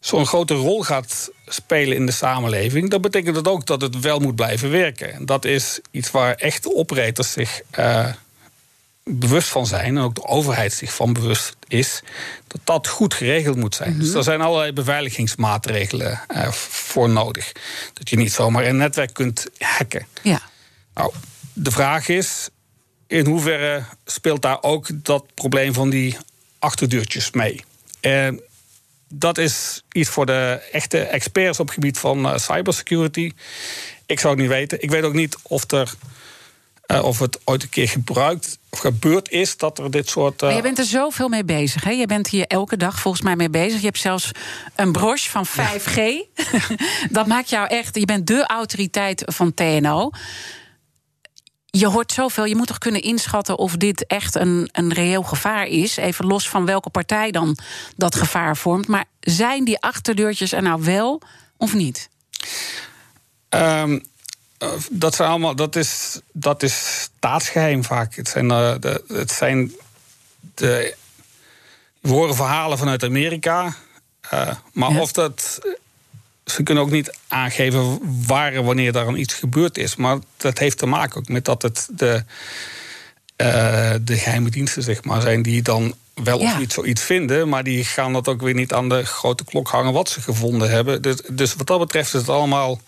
zo'n grote rol gaat spelen in de samenleving, dan betekent dat ook dat het wel moet blijven werken. En dat is iets waar echte operators zich uh, bewust van zijn, en ook de overheid zich van bewust is, dat dat goed geregeld moet zijn. Dus mhm. er zijn allerlei beveiligingsmaatregelen uh, voor nodig. Dat je niet zomaar een netwerk kunt hacken. Ja. Nou, de vraag is, in hoeverre speelt daar ook dat probleem van die achterdeurtjes mee? En dat is iets voor de echte experts op het gebied van uh, cybersecurity. Ik zou het niet weten. Ik weet ook niet of er uh, of het ooit een keer gebruikt of gebeurd is dat er dit soort. Uh... Maar je bent er zoveel mee bezig. Hè? Je bent hier elke dag volgens mij mee bezig. Je hebt zelfs een broche van 5G. dat maakt jou echt. Je bent de autoriteit van TNO. Je hoort zoveel. Je moet toch kunnen inschatten of dit echt een, een reëel gevaar is. Even los van welke partij dan dat gevaar vormt. Maar zijn die achterdeurtjes er nou wel of niet? Um, eh, dat, zijn allemaal, dat, is, dat is staatsgeheim vaak. Het zijn, uh, de, het zijn de. We horen verhalen vanuit Amerika. Uh, maar of dat. Ze kunnen ook niet aangeven waar en wanneer daar iets gebeurd is. Maar dat heeft te maken ook met dat het de, uh, de geheime diensten zeg maar, zijn die dan wel of niet zoiets vinden. Maar die gaan dat ook weer niet aan de grote klok hangen wat ze gevonden hebben. Dus, dus wat dat betreft is het allemaal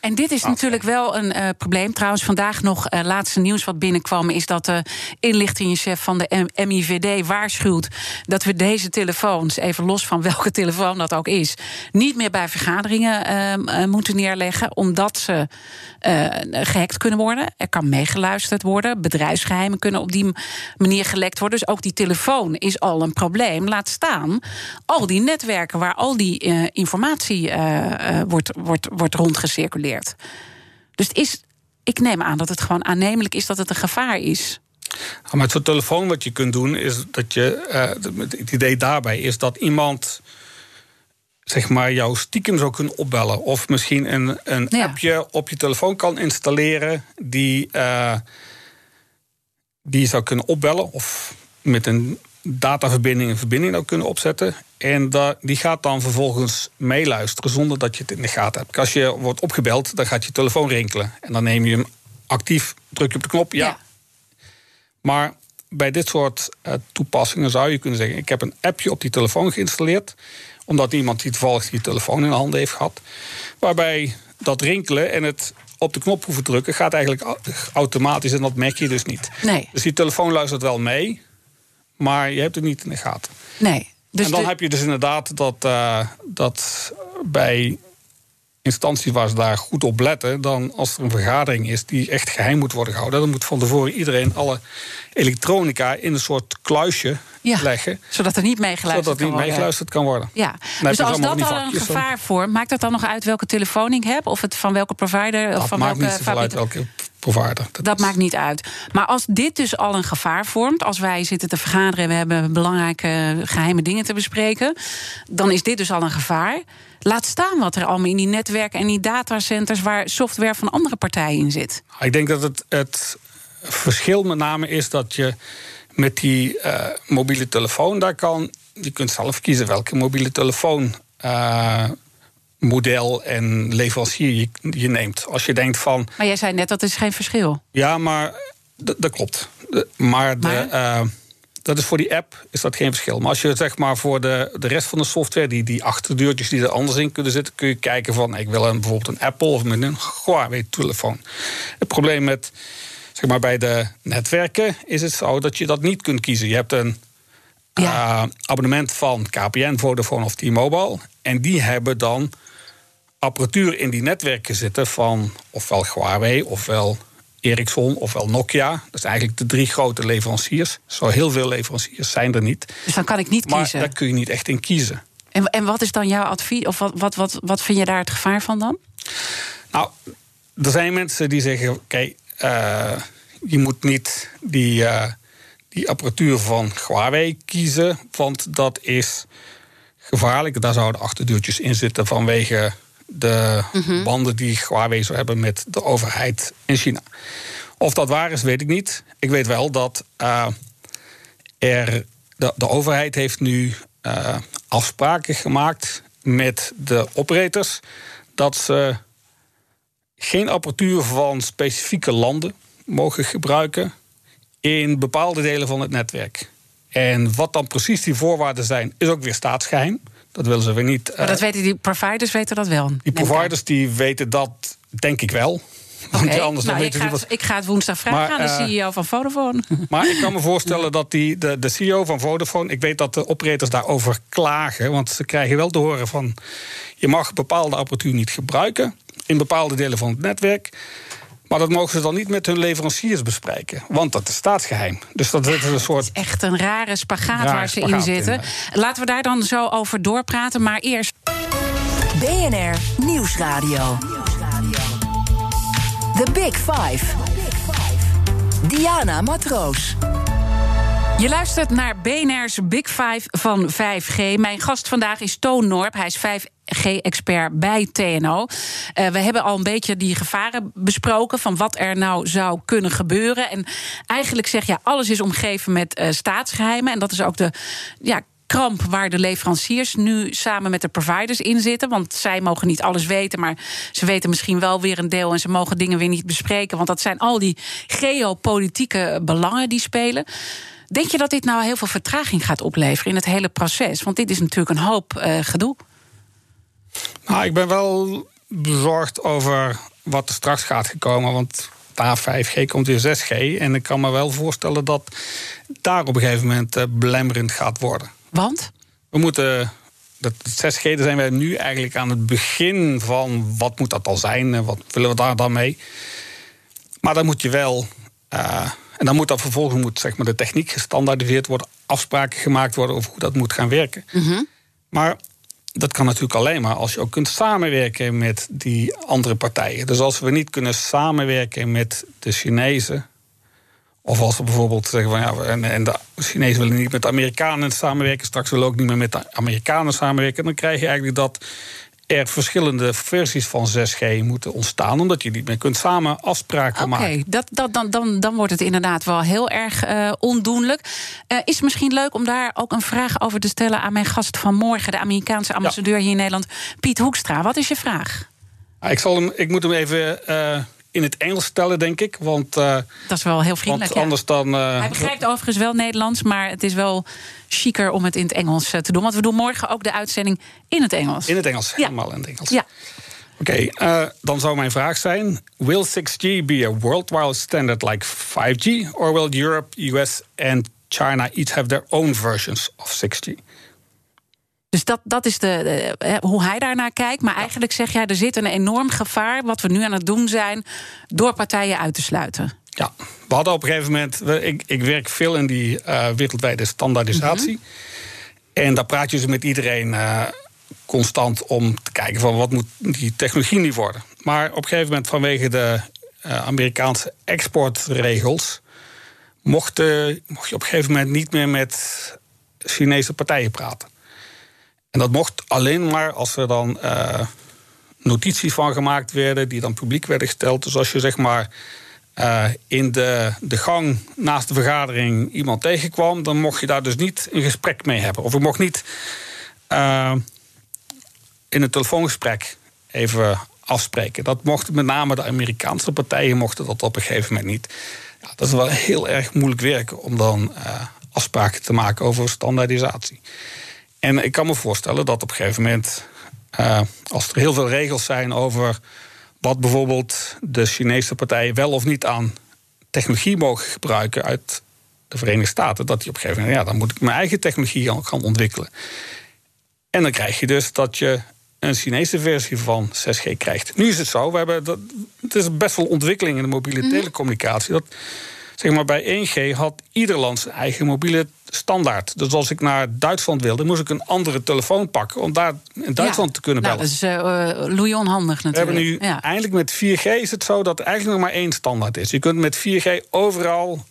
en dit is natuurlijk wel een uh, probleem. Trouwens, vandaag nog uh, laatste nieuws wat binnenkwam... is dat de inlichtingenchef van de MIVD waarschuwt... dat we deze telefoons, even los van welke telefoon dat ook is... niet meer bij vergaderingen uh, moeten neerleggen... omdat ze gehackt kunnen worden. Er kan meegeluisterd worden. Bedrijfsgeheimen kunnen op die manier gelekt worden. Dus ook die telefoon is al een probleem. Laat staan al die netwerken waar al die informatie wordt, wordt, wordt rondgecirculeerd. Dus het is, ik neem aan dat het gewoon aannemelijk is dat het een gevaar is. maar het soort telefoon wat je kunt doen, is dat je. Uh, het idee daarbij is dat iemand. zeg maar jouw stiekem zou kunnen opbellen. Of misschien een, een appje op je telefoon kan installeren. die. Uh, die je zou kunnen opbellen. Of met een dataverbinding een verbinding ook kunnen opzetten. En die gaat dan vervolgens meeluisteren zonder dat je het in de gaten hebt. Als je wordt opgebeld, dan gaat je telefoon rinkelen. En dan neem je hem actief, druk je op de knop, ja. Maar bij dit soort uh, toepassingen zou je kunnen zeggen... ik heb een appje op die telefoon geïnstalleerd... omdat iemand die toevallig die telefoon in de handen heeft gehad... waarbij dat rinkelen en het op de knop hoeven drukken... gaat eigenlijk automatisch en dat merk je dus niet. Nee. Dus die telefoon luistert wel mee maar je hebt het niet in de gaten. Nee. Dus en dan heb je dus inderdaad dat, uh, dat bij instanties waar ze daar goed op letten, dan als er een vergadering is die echt geheim moet worden gehouden, dan moet van tevoren iedereen alle elektronica in een soort kluisje leggen. Zodat er niet meegeluisterd zodat niet meegeluisterd kan worden. Ja. Dus als dat al een gevaar vormt, maakt dat dan nog uit welke telefoon ik heb? Of het van welke provider? Dat of van maakt welke niet zoveel uit welke provider. Dat, maakt niet uit. Maar als dit dus al een gevaar vormt, als wij zitten te vergaderen en we hebben belangrijke geheime dingen te bespreken, dan is dit dus al een gevaar. Laat staan wat er allemaal in die netwerken en die datacenters waar software van andere partijen in zit. Ik denk dat het, het verschil met name is dat je met die uh, mobiele telefoon, daar kan, je kunt zelf kiezen welke mobiele telefoon uh, model en leverancier je, je neemt. Als je denkt van. Maar jij zei net dat is geen verschil. Ja, maar dat klopt. De- maar de, Maar? eh, dat is voor die app is dat geen verschil. Maar als je zeg maar voor de, de rest van de software, die, die achterdeurtjes die er anders in kunnen zitten, kun je kijken van ik wil een, bijvoorbeeld een Apple of met een Huawei-telefoon. Het probleem met zeg maar bij de netwerken is het zo dat je dat niet kunt kiezen. Je hebt een Ja. eh, abonnement van KPN, Vodafone of T-Mobile. En die hebben dan apparatuur in die netwerken zitten van ofwel Huawei, ofwel Ericsson, ofwel Nokia. Dat zijn eigenlijk de drie grote leveranciers. Zo heel veel leveranciers zijn er niet. Dus dan kan ik niet Maar kiezen. daar kun je niet echt in kiezen. En, en wat is dan jouw advies? Of wat, wat, wat, wat vind je daar het gevaar van dan? Nou, er zijn mensen die zeggen: oké, eh, je moet niet die, eh, die apparatuur van Huawei kiezen, want dat is gevaarlijk. Daar zouden achterdeurtjes in zitten vanwege de banden die Huawei zou hebben met de overheid in China. Of dat waar is, weet ik niet. Ik weet wel dat eh, er, de, de overheid heeft nu eh, afspraken gemaakt met de operators dat ze geen apparatuur van specifieke landen mogen gebruiken in bepaalde delen van het netwerk. En wat dan precies die voorwaarden zijn, is ook weer staatsgeheim. Dat willen ze weer niet. Maar eh, dat weten die providers weten dat wel. die providers die weten dat, denk ik wel. Want anders dan nou, ik, ga het, wat. ik ga het woensdag vragen Maar, aan de eh, CEO van Vodafone. Maar ik kan me voorstellen dat die, de, de CEO van Vodafone... ik weet dat de operators daarover klagen. Want ze krijgen wel te horen van... je mag bepaalde apparatuur niet gebruiken... in bepaalde delen van het netwerk. Maar dat mogen ze dan niet met hun leveranciers bespreken. Want dat is staatsgeheim. Dus dat is een soort... Echt een rare spagaat Rare waar ze in zitten. Laten we daar dan zo over doorpraten. Maar eerst BNR Nieuwsradio. The Big Five. Diana Matroos. Je luistert naar BNR's Big Five van 5G. Mijn gast vandaag is Toon Norp. Hij is 5G-expert bij TNO. Eh, we hebben al een beetje die gevaren besproken... van wat er nou zou kunnen gebeuren. En eigenlijk zeg je, alles is omgeven met eh, staatsgeheimen. En dat is ook de ja, kramp waar de leveranciers nu samen met de providers in zitten. Want zij mogen niet alles weten, maar ze weten misschien wel weer een deel... en ze mogen dingen weer niet bespreken. Want dat zijn al die geopolitieke belangen die spelen... Denk je dat dit nou heel veel vertraging gaat opleveren in het hele proces? Want dit is natuurlijk een hoop eh, gedoe. Nou, ik ben wel bezorgd over wat er straks gaat komen. Want na 5G komt weer 6G. En ik kan me wel voorstellen dat daar op een gegeven moment eh, belemmerend gaat worden. Want? We moeten. Dat 6G, daar zijn wij nu eigenlijk aan het begin van wat moet dat al zijn en wat willen we daar dan mee. Maar dan moet je wel. eh, en dan moet dat vervolgens moet, zeg maar, de techniek gestandaardiseerd worden, afspraken gemaakt worden over hoe dat moet gaan werken. Maar dat kan natuurlijk alleen maar als je ook kunt samenwerken met die andere partijen. Dus als we niet kunnen samenwerken met de Chinezen. Of als we bijvoorbeeld zeggen van ja, en, en de Chinezen willen niet met de Amerikanen samenwerken, straks willen we ook niet meer met de Amerikanen samenwerken, dan krijg je eigenlijk dat er verschillende versies van 6G moeten ontstaan, omdat je niet meer kunt samen afspraken Oké, maken. dat, dat, dan, dan, dan wordt het inderdaad wel heel erg eh, ondoenlijk. Eh, is het misschien leuk om daar ook een vraag over te stellen aan mijn gast van morgen, de Amerikaanse ambassadeur hier in Nederland, Piet Hoekstra. Wat is je vraag? Ah, Ik, zal hem, ik moet hem even eh, in het Engels stellen, denk ik. Want, eh, Dat is wel heel vriendelijk. want ja. anders dan. eh, Hij begrijpt overigens wel Nederlands, maar het is wel chiquer om het in het Engels eh, te doen. Want we doen morgen ook de uitzending in het Engels. In het Engels, Ja. helemaal in het Engels. Ja. Oké, dan zou mijn vraag zijn: Will 6G be a worldwide standard like 5G, or will Europe, US and China each have their own versions of 6G? Dus dat, dat is de, hoe hij daarnaar kijkt. Maar eigenlijk zeg jij, er zit een enorm gevaar... wat we nu aan het doen zijn, door partijen uit te sluiten. Ja, we hadden op een gegeven moment. ik, ik werk veel in die eh, wereldwijde standaardisatie. En daar praat je dus met iedereen eh, constant om te kijken van wat moet die technologie nu worden. Maar op een gegeven moment vanwege de eh, Amerikaanse exportregels mocht, mocht je op een gegeven moment niet meer met Chinese partijen praten. En dat mocht alleen maar als er dan eh, notities van gemaakt werden, die dan publiek werden gesteld. Dus als je zeg maar eh, in de, de gang naast de vergadering iemand tegenkwam, dan mocht je daar dus niet een gesprek mee hebben. Of je mocht niet eh, in een telefoongesprek even afspreken. Dat mochten met name de Amerikaanse partijen mochten dat op een gegeven moment niet. Ja, dat is wel heel erg moeilijk werken om dan afspraken te maken over standaardisatie. En ik kan me voorstellen dat op een gegeven moment, uh, als er heel veel regels zijn over wat bijvoorbeeld de Chinese partijen wel of niet aan technologie mogen gebruiken uit de Verenigde Staten, dat die op een gegeven moment, ja, dan moet ik mijn eigen technologie gaan ontwikkelen. En dan krijg je dus dat je een Chinese versie van 6G krijgt. Nu is het zo, we hebben dat, het is best wel ontwikkeling in de mobiele mhm. telecommunicatie. Dat, zeg maar, bij 1G had ieder land zijn eigen mobiele standaard. Dus als ik naar Duitsland wilde, moest ik een andere telefoon pakken om daar in Duitsland te kunnen nou, bellen. dat is uh, loei onhandig natuurlijk. We hebben nu eindelijk met 4G is het zo dat er eigenlijk nog maar één standaard is. Je kunt met 4G overal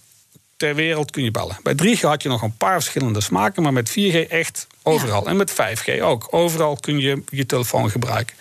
ter wereld kun je bellen. Bij 3G had je nog een paar verschillende smaken, maar met 4G echt overal. En met 5G ook. Overal kun je je telefoon gebruiken.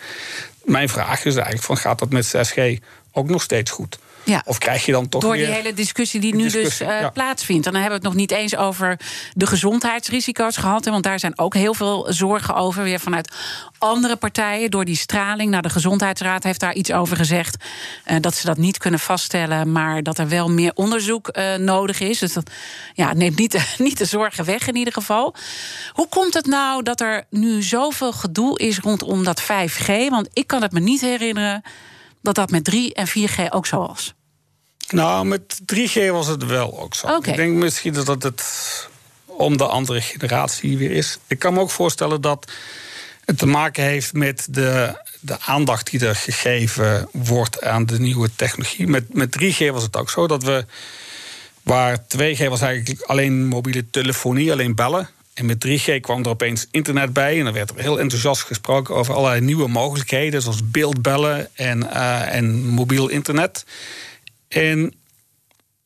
Mijn vraag is eigenlijk: van, gaat dat met 6G ook nog steeds goed? Ja. Of krijg je dan toch Door die hele discussie die nu dus uh, plaatsvindt. En dan hebben we het nog niet eens over de gezondheidsrisico's gehad. want daar zijn ook heel veel zorgen over. Weer vanuit andere partijen. Door die straling. Nou, de Gezondheidsraad heeft daar iets over gezegd. Uh, dat ze dat niet kunnen vaststellen. Maar dat er wel meer onderzoek uh, nodig is. Dus dat ja, neemt niet, niet de zorgen weg in ieder geval. Hoe komt het nou dat er nu zoveel gedoe is rondom dat 5G? Want ik kan het me niet herinneren dat dat met 3 en 4G ook zo was. Nou, met 3G was het wel ook zo. Ik denk misschien dat het om de andere generatie weer is. Ik kan me ook voorstellen dat het te maken heeft met de, de aandacht die er gegeven wordt aan de nieuwe technologie. Met, met 3G was het ook zo dat we. Waar 2G was eigenlijk alleen mobiele telefonie, alleen bellen. En met 3G kwam er opeens internet bij. En dan werd er heel enthousiast gesproken over allerlei nieuwe mogelijkheden. Zoals beeldbellen en, uh, en mobiel internet. En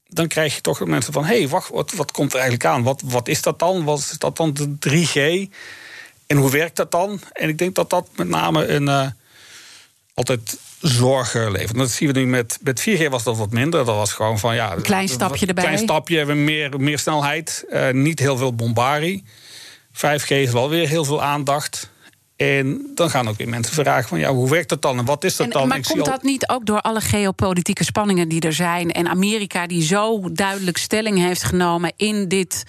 dan krijg je toch mensen van: hé, hey, wacht, wat, wat komt er eigenlijk aan? Wat, wat is dat dan? Wat is dat dan de 3G? En hoe werkt dat dan? En ik denk dat dat met name een. Uh, altijd zorgen levert. Dat zien we nu met, met 4G was dat wat minder. Dat was gewoon van ja. Een klein stapje erbij. Een klein stapje, hebben meer, meer snelheid. Uh, niet heel veel bombarie. 5G is wel weer heel veel aandacht. En dan gaan ook weer mensen vragen van ja, hoe werkt dat dan en wat is dat dan? Maar komt dat niet ook door alle geopolitieke spanningen die er zijn en Amerika die zo duidelijk stelling heeft genomen in dit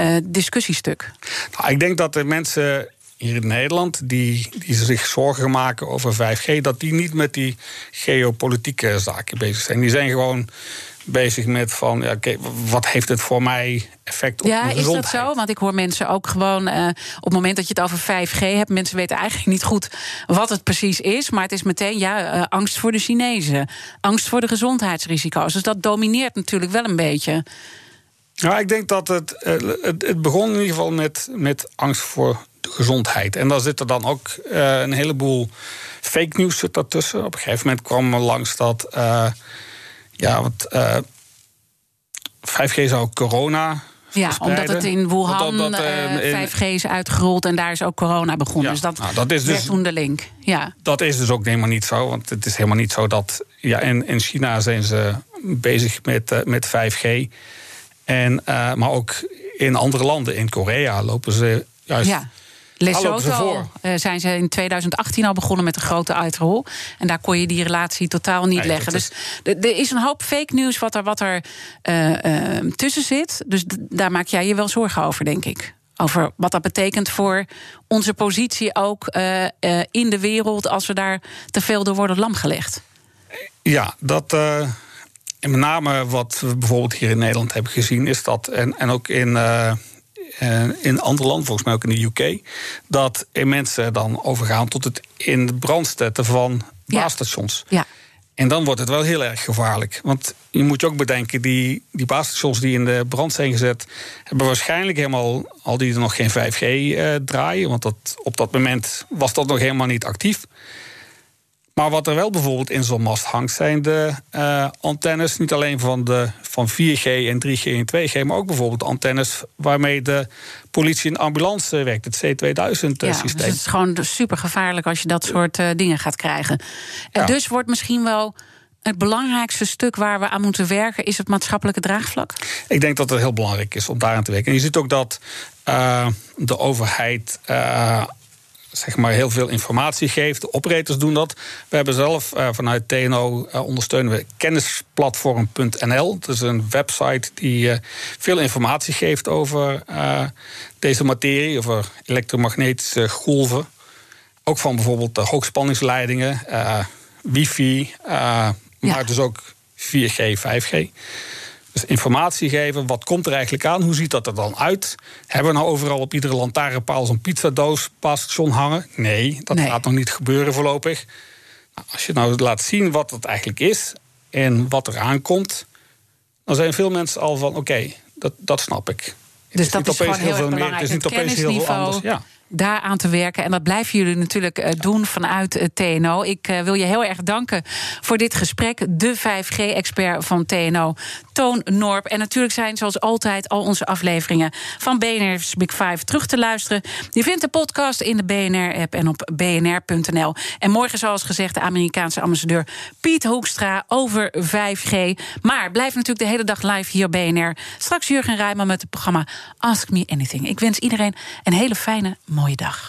uh, discussiestuk? Nou, ik denk dat de mensen hier in Nederland die, die zich zorgen maken over 5G, dat die niet met die geopolitieke zaken bezig zijn. Die zijn gewoon bezig met van, ja, okay, wat heeft het voor mij effect op ja, mijn gezondheid? is dat zo? Want ik hoor mensen ook gewoon, uh, op het moment dat je het over 5G hebt, mensen weten eigenlijk niet goed wat het precies is, maar het is meteen, ja, uh, angst voor de Chinezen, angst voor de gezondheidsrisico's. Dus dat domineert natuurlijk wel een beetje. Ja, ik denk dat het, uh, het, het, begon in ieder geval met, met angst voor de gezondheid. En daar zit er dan ook een heleboel fake news ertussen. Op een gegeven moment kwam er langs dat ja, want uh, eh, 5G zou corona ja, omdat het in Wuhan dat, dat, uh, 5G is uitgerold en daar is ook corona begonnen. Ja, dus dat, nou, dat is dus, toen de link. Ja. Dat is dus ook helemaal niet zo. Want het is helemaal niet zo dat. Ja, in, in China zijn ze bezig met, uh, met 5G. En, maar ook in andere landen, in Korea, lopen ze juist. Ja. Lesotho uh, zijn ze in 2018 al begonnen met een grote uitrol. En daar kon je die relatie totaal niet leggen. Dus er is een hoop fake news wat er, wat er uh, uh, tussen zit. Dus daar maak jij je wel zorgen over, denk ik. Over wat dat betekent voor onze positie ook in de wereld... als we daar te veel door worden lamgelegd. Ja, dat... En met name wat we bijvoorbeeld hier in Nederland hebben gezien, is dat, en, en ook in, in andere landen, volgens mij ook in de UK, dat mensen dan overgaan tot het in de brand zetten van baasstations. Ja. En dan wordt het wel heel erg gevaarlijk. Want je moet je ook bedenken, die, die baasstations die in de brand zijn gezet, hebben waarschijnlijk helemaal, al die er nog geen 5G uh, eh, draaien, want dat, op dat moment was dat nog helemaal niet actief. Maar wat er wel bijvoorbeeld in zo'n mast hangt, zijn de uh, antennes, niet alleen van, de, van 4G en 3G en 2G, maar ook bijvoorbeeld antennes waarmee de politie en ambulance werkt, het C2000-systeem. Ja, dus het is gewoon super gevaarlijk als je dat soort uh, dingen gaat krijgen. En dus wordt misschien wel het belangrijkste stuk waar we aan moeten werken, is het maatschappelijke draagvlak? Ik denk dat het heel belangrijk is om daaraan te werken. En je ziet ook dat uh, de overheid zeg maar heel veel informatie geeft. De operators doen dat. We hebben zelf uh, vanuit TNO uh, ondersteunen we kennisplatform.nl. Dat is een website die uh, veel informatie geeft over deze materie, over elektromagnetische golven. Ook van bijvoorbeeld de hoogspanningsleidingen, wifi, ja. maar dus ook 4G, 5G. Dus informatie geven, wat komt er eigenlijk aan? Hoe ziet dat er dan uit? Hebben we nou overal op iedere lantaarnpaal zo'n pizzadoos station hangen? Nee, dat gaat nog niet gebeuren voorlopig. Nou, als je nou laat zien wat het eigenlijk is en wat er aankomt... dan zijn veel mensen al van, oké, okay, dat, dat snap ik. Dus dat is gewoon heel, heel erg belangrijk. Het is niet opeens heel veel anders. Ja daaraan te werken. En dat blijven jullie natuurlijk eh, doen vanuit het TNO. Ik eh, wil je heel erg danken voor dit gesprek. De 5G-expert van TNO, Norp. En natuurlijk zijn zoals altijd al onze afleveringen van BNR's Big Five terug te luisteren. Je vindt de podcast in de BNR-app en op bnr.nl. En morgen, zoals gezegd, de Amerikaanse ambassadeur Piet Hoekstra over 5G. Maar blijf natuurlijk de hele dag live hier BNR. Straks Jurgen Rijman met het programma Ask Me Anything. Ik wens iedereen een hele fijne mooie dag.